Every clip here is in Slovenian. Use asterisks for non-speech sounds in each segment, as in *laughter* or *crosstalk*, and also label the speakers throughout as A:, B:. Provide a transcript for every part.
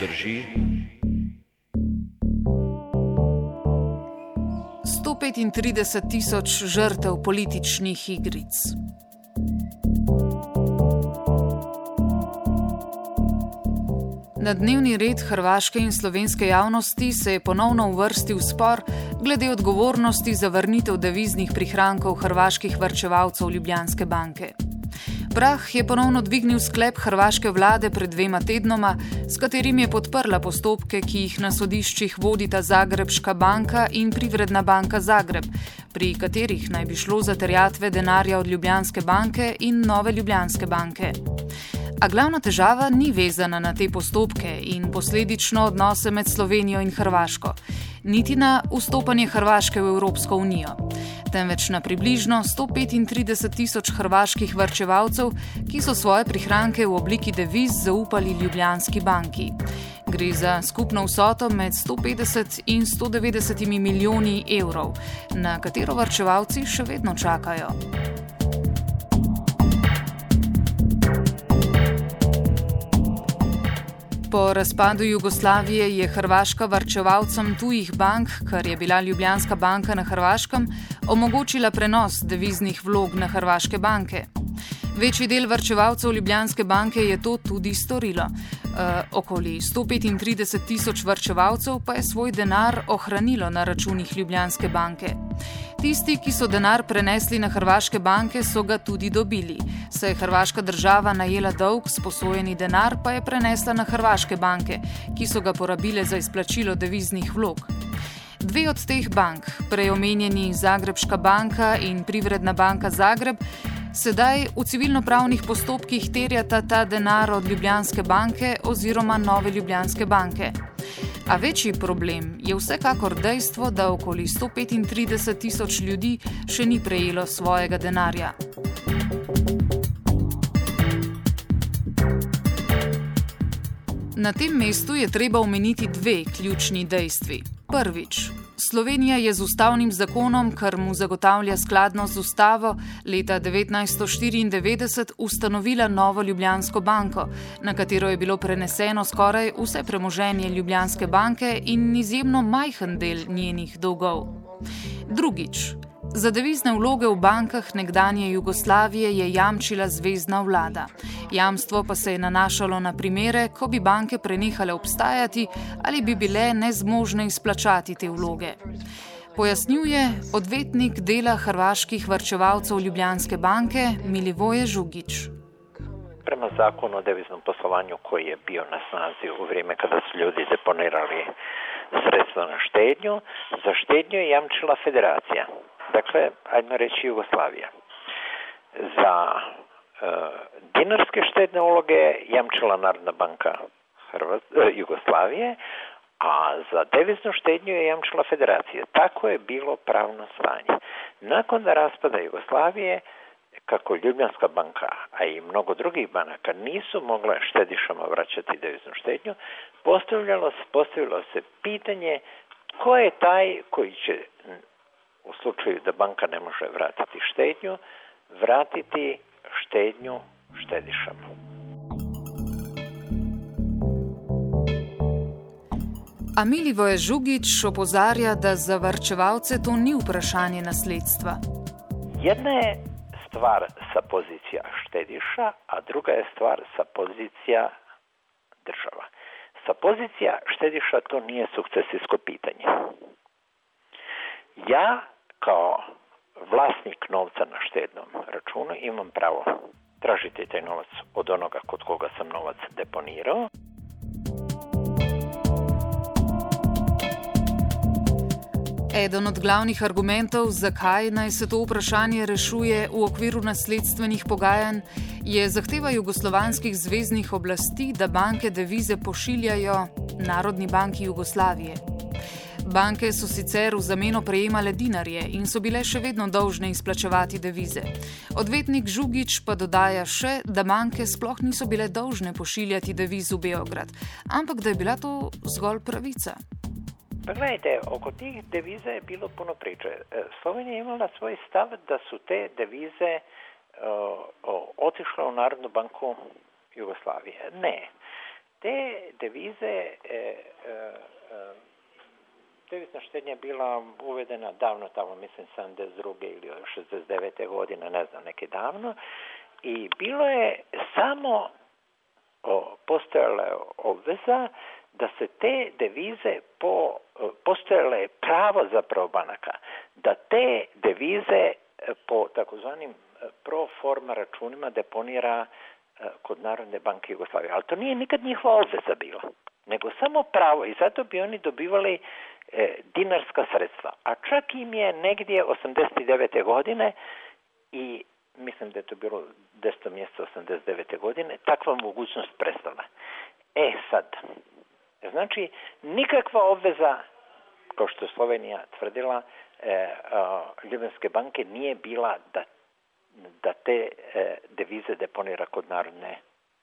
A: drži.
B: 135 tisoč žrtev političnih igric. Na dnevni red hrvaške in slovenske javnosti se je ponovno uvrstil spor glede odgovornosti za vrnitev deviznih prihrankov hrvaških vrčevalcev Ljubljanske banke. Prah je ponovno dvignil sklep hrvaške vlade pred dvema tednoma, s katerim je podprla postopke, ki jih na sodiščih vodita Zagrebška banka in Privredna banka Zagreb, pri katerih naj bi šlo za terjatve denarja od Ljubljanske banke in Nove Ljubljanske banke. A glavna težava ni vezana na te postopke in posledično odnose med Slovenijo in Hrvaško, niti na vstopanje Hrvaške v Evropsko unijo, temveč na približno 135 tisoč hrvaških vrčevalcev, ki so svoje prihranke v obliki deviz zaupali Ljubljanski banki. Gre za skupno vsoto med 150 in 190 milijoni evrov, na katero vrčevalci še vedno čakajo. Po razpadu Jugoslavije je Hrvaška varčevalcem tujih bank, kar je bila Ljubljanska banka na Hrvaškem, omogočila prenos deviznih vlog na hrvaške banke. Večji del varčevalcev Ljubljanske banke je to tudi storilo. E, okoli 135 tisoč varčevalcev pa je svoj denar ohranilo na računih Ljubljanske banke. Tisti, ki so denar prenesli na hrvaške banke, so ga tudi dobili. Saj je hrvaška država najela dolg, sposojeni denar pa je prenesla na hrvaške banke, ki so ga porabile za izplačilo deviznih vlog. Dve od teh bank, prej omenjeni Zagrebška banka in Privredna banka Zagreb, sedaj v civilno-pravnih postopkih terjata ta denar od Ljubljanske banke oziroma Nove Ljubljanske banke. A večji problem je vsekakor dejstvo, da okoli 135 tisoč ljudi še ni prejelo svojega denarja. Na tem mestu je treba omeniti dve ključni dejstvi. Prvič, Slovenija je z ustavnim zakonom, kar mu zagotavlja skladnost z ustavo, leta 1994 ustanovila novo Ljubljansko banko, na katero je bilo preneseno skoraj vse premoženje Ljubljanske banke in izjemno majhen del njenih dolgov. Drugič, Za devizne vloge v bankah nekdanje Jugoslavije je jamčila zvezdna vlada. Jamstvo pa se je nanašalo na primere, ko bi banke prenehale obstajati ali bi bile nezmožne izplačati te vloge. Pojasnjuje odvetnik dela hrvaških vrčevalcev Ljubljanske banke Milivoje Žugič.
C: Prema zakonu o deviznom poslovanju koji je bio na snazi u vrijeme kada su ljudi deponirali sredstva na štednju, za štednju je jamčila federacija. Dakle, ajmo reći Jugoslavija. Za e, dinarske štedne uloge jamčila Narodna banka Hrvat, e, Jugoslavije, a za deviznu štednju je jamčila federacija. Tako je bilo pravno stanje. Nakon da raspada Jugoslavije, kako Ljubljanska banka, a i mnogo drugih banaka nisu mogle štedišama vraćati deviznu štednju, postavljalo, postavilo se pitanje ko je taj koji će u slučaju da banka ne može vratiti štednju, vratiti štednju štedišama.
B: A Milivoje Žugič opozarja, da za vrčevalce to ni vprašanje nasledstva.
C: Jedna je stvar sa pozicija štediša, a druga je stvar sa pozicija država. sa pozicija štediša to nije sukcesijsko pitanje. Ja kao vlasnik novca na štednom računu imam pravo tražiti taj novac od onoga kod koga sam novac deponirao.
B: Eden od glavnih argumentov, zakaj naj se to vprašanje rešuje v okviru nasledstvenih pogajanj, je zahteva jugoslovanskih zvezdnih oblasti, da banke devize pošiljajo Narodni banki Jugoslavije. Banke so sicer v zameno prejemale dinarje in so bile še vedno dolžne izplačevati devize. Odvetnik Žugič pa dodaja še, da banke sploh niso bile dolžne pošiljati deviz v Beograd, ampak da je bila to zgolj pravica.
C: Pa gledajte, oko tih devize je bilo puno priče. Slovenija je imala svoj stav da su te devize uh, otišle u Narodnu banku Jugoslavije. Ne. Te devize, e, e, devizna štednja bila uvedena davno tamo, mislim 72. ili 69. godine, ne znam, neke davno. I bilo je samo o, postojala je obveza da se te devize po, postojala je pravo zapravo banaka, da te devize po takozvanim pro forma računima deponira kod Narodne banke Jugoslavije. Ali to nije nikad njihova obveza bila, nego samo pravo i zato bi oni dobivali e, dinarska sredstva. A čak im je negdje 89. godine i mislim da je to bilo 10. mjeseca 89. godine, takva mogućnost prestala. E sad, znači nikakva obveza, kao što je Slovenija tvrdila, e, Ljubljanske banke nije bila da da te e, devize deponira kod Narodne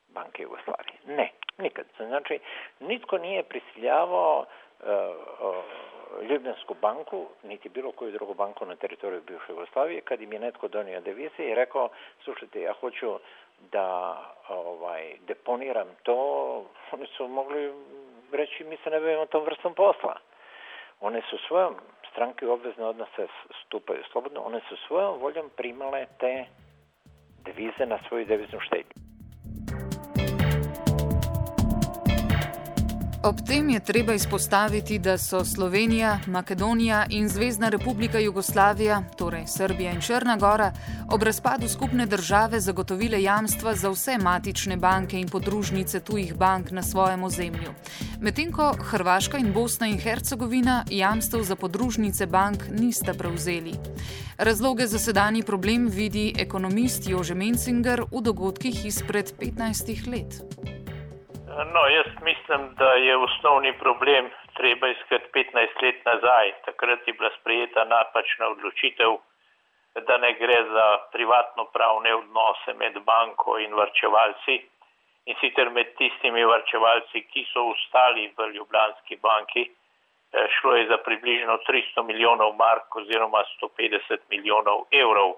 C: banke Jugoslavije. Ne, nikad. Znači, nitko nije prisiljavao e, Ljubljansku banku, niti bilo koju drugu banku na teritoriju bivše Jugoslavije, kad im je netko donio devize i rekao, slušajte, ja hoću da ovaj, deponiram to, oni su mogli reći, mi se ne bavimo tom vrstom posla. One su svojom stranke u obvezne odnose stupaju slobodno, one su svojom voljom primale te devize na svoju deviznu štednju.
B: Ob tem je treba izpostaviti, da so Slovenija, Makedonija in Zvezdna republika Jugoslavija, torej Srbija in Črna Gora, ob razpadu skupne države zagotovile jamstva za vse matične banke in podružnice tujih bank na svojem ozemlju. Medtem ko Hrvaška in Bosna in Hercegovina jamstev za podružnice bank nista prevzeli. Razloge za sedanji problem vidi ekonomist Jože Mencinger v dogodkih izpred 15 let.
D: No, jaz mislim, da je osnovni problem treba iskati 15 let nazaj. Takrat je bila sprejeta napačna odločitev, da ne gre za privatno pravne odnose med banko in varčevalci in sicer med tistimi varčevalci, ki so ostali v Ljubljanski banki. Šlo je za približno 300 milijonov mark oziroma 150 milijonov evrov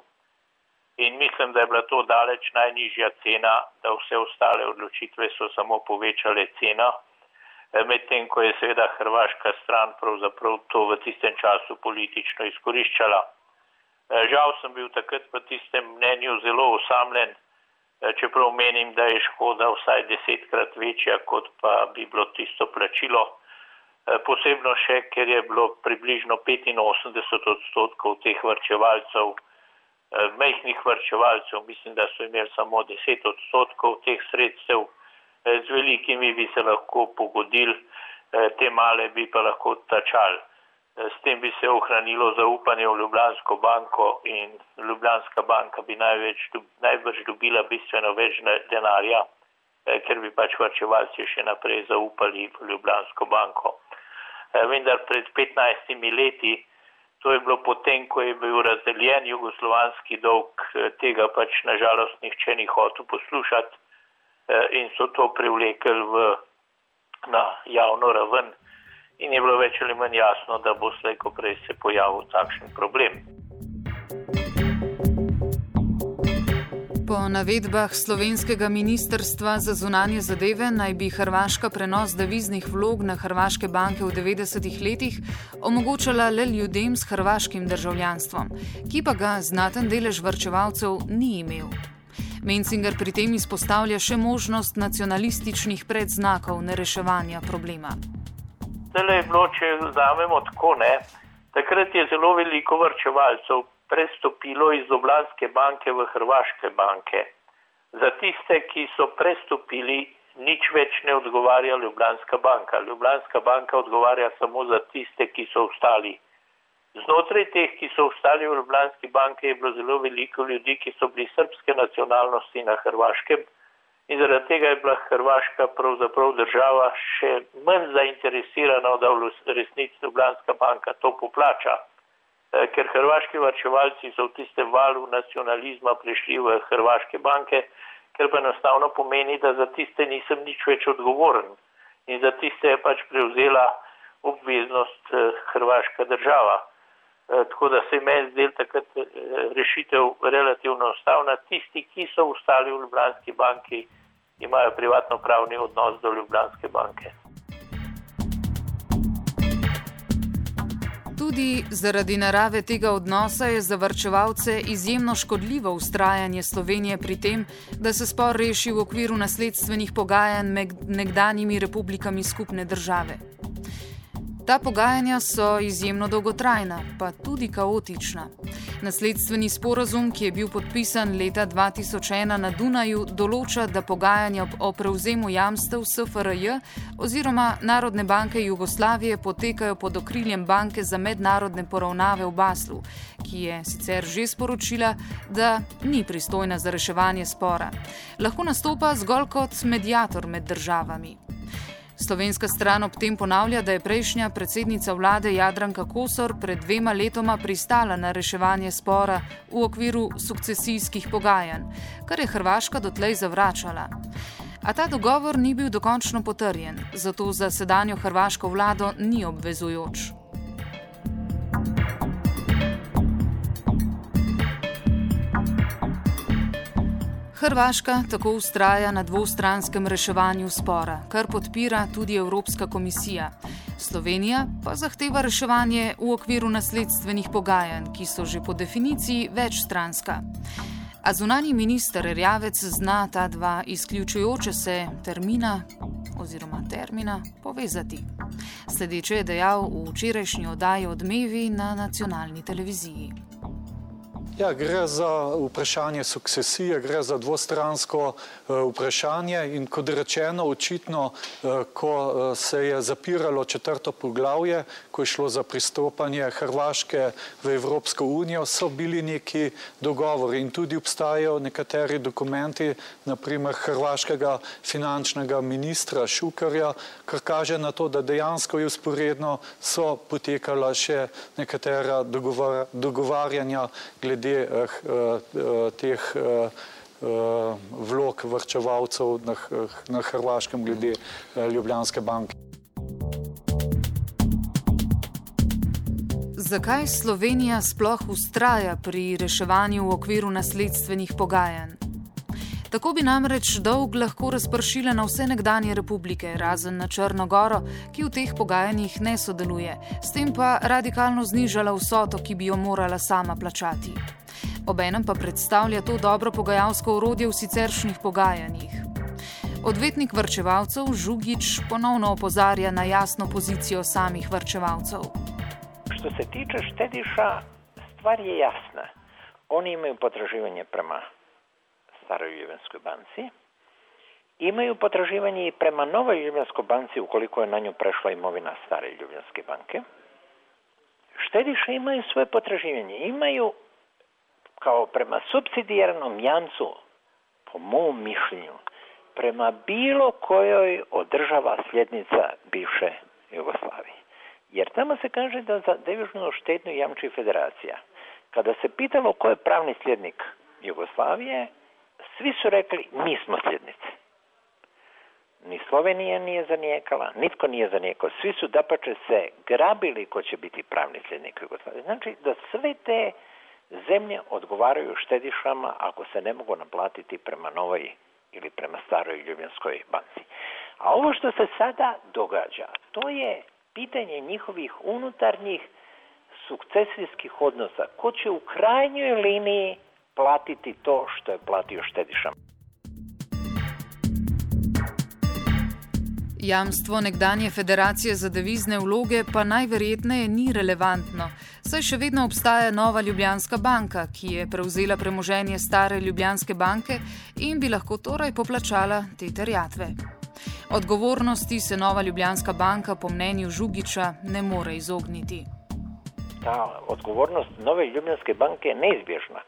D: in mislim, da je bila to daleč najnižja cena, da vse ostale odločitve so samo povečale ceno, eh, medtem ko je seveda hrvaška stran pravzaprav to v tistem času politično izkoriščala. Eh, žal sem bil takrat v tistem mnenju zelo osamljen, eh, čeprav menim, da je škoda vsaj desetkrat večja, kot pa bi bilo tisto plačilo. Posebno še, ker je bilo približno 85 odstotkov teh vrčevalcev Eh, mehkih vrčevalcev, mislim, da so imeli samo 10 odstotkov teh sredstev, eh, z velikimi bi se lahko pogodili, eh, te male bi pa lahko tačali. S tem bi se ohranilo zaupanje v Ljubljansko banko in Ljubljanska banka bi največ, najbrž dobila bistveno več denarja, ker bi pač vrčevalci še naprej zaupali v Ljubljansko banko. Vendar pred 15 leti To je bilo potem, ko je bil razdeljen jugoslovanski dolg, eh, tega pač nažalost nihče ni hotel poslušati eh, in so to privlekli v, na javno raven in je bilo več ali manj jasno, da bo slejko prej se pojavil takšen problem.
B: Po navedbah slovenskega ministrstva za zunanje zadeve naj bi Hrvaška prenos deviznih vlog na hrvaške banke v 90-ih letih omogočala le ljudem s hrvaškim državljanstvom, ki pa ga znaten delež vrčevalcev ni imel. Menzinger pri tem izpostavlja še možnost nacionalističnih predznakov nereševanja problema.
D: Zdaj je bilo, če vzamemo tako, ne, takrat je zelo veliko vrčevalcev prestopilo iz Ljubljanske banke v Hrvaške banke. Za tiste, ki so prestopili, nič več ne odgovarja Ljubljanska banka. Ljubljanska banka odgovarja samo za tiste, ki so ostali. Znotraj teh, ki so ostali v Ljubljanski banki, je bilo zelo veliko ljudi, ki so bili srpske nacionalnosti na Hrvaškem in zaradi tega je bila Hrvaška pravzaprav država še manj zainteresirana, da v resnici Ljubljanska banka to poplača. Eh, ker hrvaški varčevalci so v tistem valu nacionalizma prišli v Hrvaške banke, ker pa enostavno pomeni, da za tiste nisem nič več odgovoren in za tiste je pač prevzela obveznost eh, Hrvaška država. Eh, tako da se meni zdel takrat rešitev relativno enostavna. Tisti, ki so ostali v Ljubljanski banki, imajo privatno pravni odnos do Ljubljanske banke.
B: Tudi zaradi narave tega odnosa je za vrčevalce izjemno škodljivo ustrajanje Slovenije pri tem, da se spor reši v okviru nasledstvenih pogajanj med nekdanjimi republikami skupne države. Ta pogajanja so izjemno dolgotrajna, pa tudi kaotična. Nasledstveni sporazum, ki je bil podpisan leta 2001 na Dunaju, določa, da pogajanja o prevzemu jamstev SFRJ oziroma Narodne banke Jugoslavije potekajo pod okriljem Banke za mednarodne poravnave v Baslu, ki je sicer že sporočila, da ni pristojna za reševanje spora. Lahko nastopa zgolj kot medijator med državami. Slovenska stran ob tem ponavlja, da je prejšnja predsednica vlade Jadranka Kosor pred dvema letoma pristala na reševanje spora v okviru sukcesijskih pogajanj, kar je Hrvaška dotlej zavračala. A ta dogovor ni bil dokončno potrjen, zato za sedanjo hrvaško vlado ni obvezujoč. Hrvaška tako ustraja na dvostranskem reševanju spora, kar podpira tudi Evropska komisija. Slovenija pa zahteva reševanje v okviru nasledstvenih pogajanj, ki so že po definiciji večstranska. A zunani minister Rjavec zna ta dva izključujoče se termina oziroma termina povezati. Sledeče je dejal v včerajšnji oddaji odmevi na nacionalni televiziji.
E: Ja, gre za vprašanje sukcesije, gre za dvostransko uh, vprašanje in kot rečeno, očitno, uh, ko uh, se je zapiralo četrto poglavje, ko je šlo za pristopanje Hrvaške v Evropsko unijo, so bili neki dogovori in tudi obstajajo nekateri dokumenti, naprimer hrvaškega finančnega ministra Šukarja, kar kaže na to, da dejansko je usporedno so potekala še nekatera dogovar, dogovarjanja glede glede uh, teh uh, uh, vlog vrčevalcev na, na Hrvaškem, glede Ljubljanske banke.
B: Zakaj Slovenija sploh ustraja pri reševanju v okviru nasledstvenih pogajanj? Tako bi namreč dolg lahko razpršila na vse nekdanje republike, razen na Črnogoro, ki v teh pogajanjih ne sodeluje, s tem pa radikalno znižala vsoto, ki bi jo morala sama plačati. Obenem pa predstavlja to dobro pogajalsko urodje v siceršnjih pogajanjih. Odvetnik vrčevalcev Žugič ponovno opozarja na jasno pozicijo samih vrčevalcev.
C: Što se tiče štediša, stvar je jasna. Oni imaju potraživanje prema staroj Ljubljanskoj banci, imaju potraživanje i prema novoj Ljubljanskoj banci ukoliko je na nju prešla imovina stare Ljubljanske banke. Štediše imaju svoje potraživanje, imaju kao prema subsidijarnom jamcu, po mom mišljenju, prema bilo kojoj održava sljednica bivše Jugoslavije. Jer tamo se kaže da za devižnu štetnu jamči federacija. Kada se pitalo ko je pravni sljednik Jugoslavije, svi su rekli mi smo sljednici. Ni Slovenija nije zanijekala, nitko nije zanijekao. Svi su dapače se grabili ko će biti pravni sljednik Jugoslavije. Znači da sve te zemlje odgovaraju štedišama ako se ne mogu naplatiti prema novoj ili prema staroj Ljubljanskoj banci. A ovo što se sada događa, to je pitanje njihovih unutarnjih sukcesijskih odnosa, ko će u krajnjoj liniji platiti to što je platio štedišama.
B: Jamstvo nekdanje federacije za devizne vloge pa najverjetneje ni relevantno, saj še vedno obstaja nova Ljubljanska banka, ki je prevzela premoženje stare Ljubljanske banke in bi lahko torej poplačala te terjatve. Odgovornosti se nova Ljubljanska banka po mnenju Žugiča ne more izogniti.
C: Ta odgovornost nove Ljubljanske banke je neizbježna.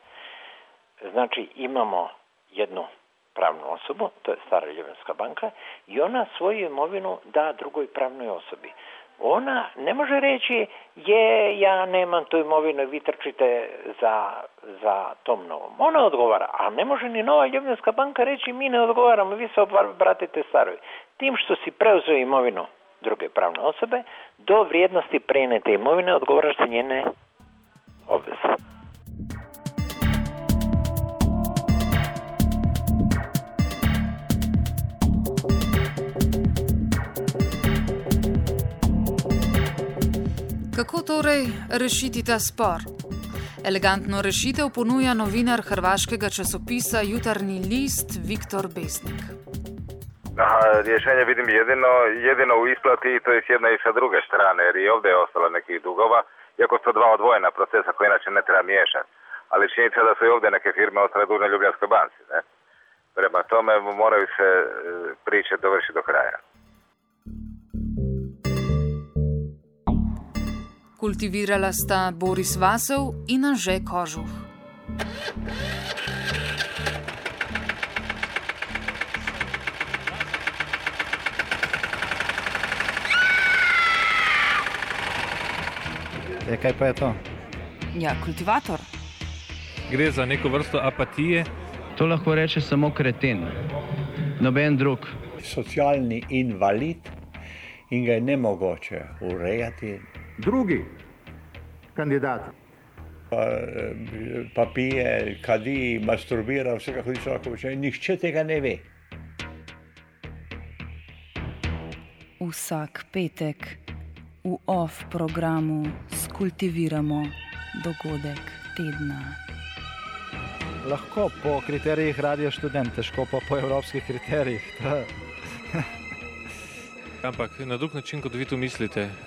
C: Znači imamo jednu pravnu osobu, to je stara Ljubljanska banka, i ona svoju imovinu da drugoj pravnoj osobi. Ona ne može reći, je, ja nemam tu imovinu i vi trčite za, za tom novom. Ona odgovara, a ne može ni nova Ljubljanska banka reći, mi ne odgovaramo, vi se obratite staroj. Tim što si preuzeo imovinu druge pravne osobe, do vrijednosti prenete imovine odgovaraš se njene obveze.
B: Kako torej rešiti ta spor? Elegantno rešitev ponuja novinar hrvaškega časopisa Jutarnji list Viktor Besnik.
F: Rješenje vidim jedino, jedino u isplati to je s jedne i sa druge strane, jer i ovdje je ostalo nekih dugova, iako su dva odvojena procesa koje inače ne treba miješati. Ali činjenica da su i ovdje neke firme ostale dužne Ljubljanskoj banci. Ne? Prema tome moraju se e, priče dovršiti do kraja.
B: Kultivirala sta Boris Vasov in Anže Kožuh.
G: E, kaj pa je to?
H: Ja, kultivator.
I: Gre za neko vrsto apatije.
J: To lahko reče samo kreten, noben drug.
K: Socialni invalid in ga je ne mogoče urejati.
L: Drugi kandidat.
K: Pa, pa pije, kadi, masturbira, vse kako ti človek počne. Nihče tega ne ve.
H: Vsak petek v off programu skultiviramo dogodek tedna.
G: Lahko po kriterijih radio študent, težko pa po evropskih kriterijih. *laughs*
I: Ampak na drug način, kot vi to mislite.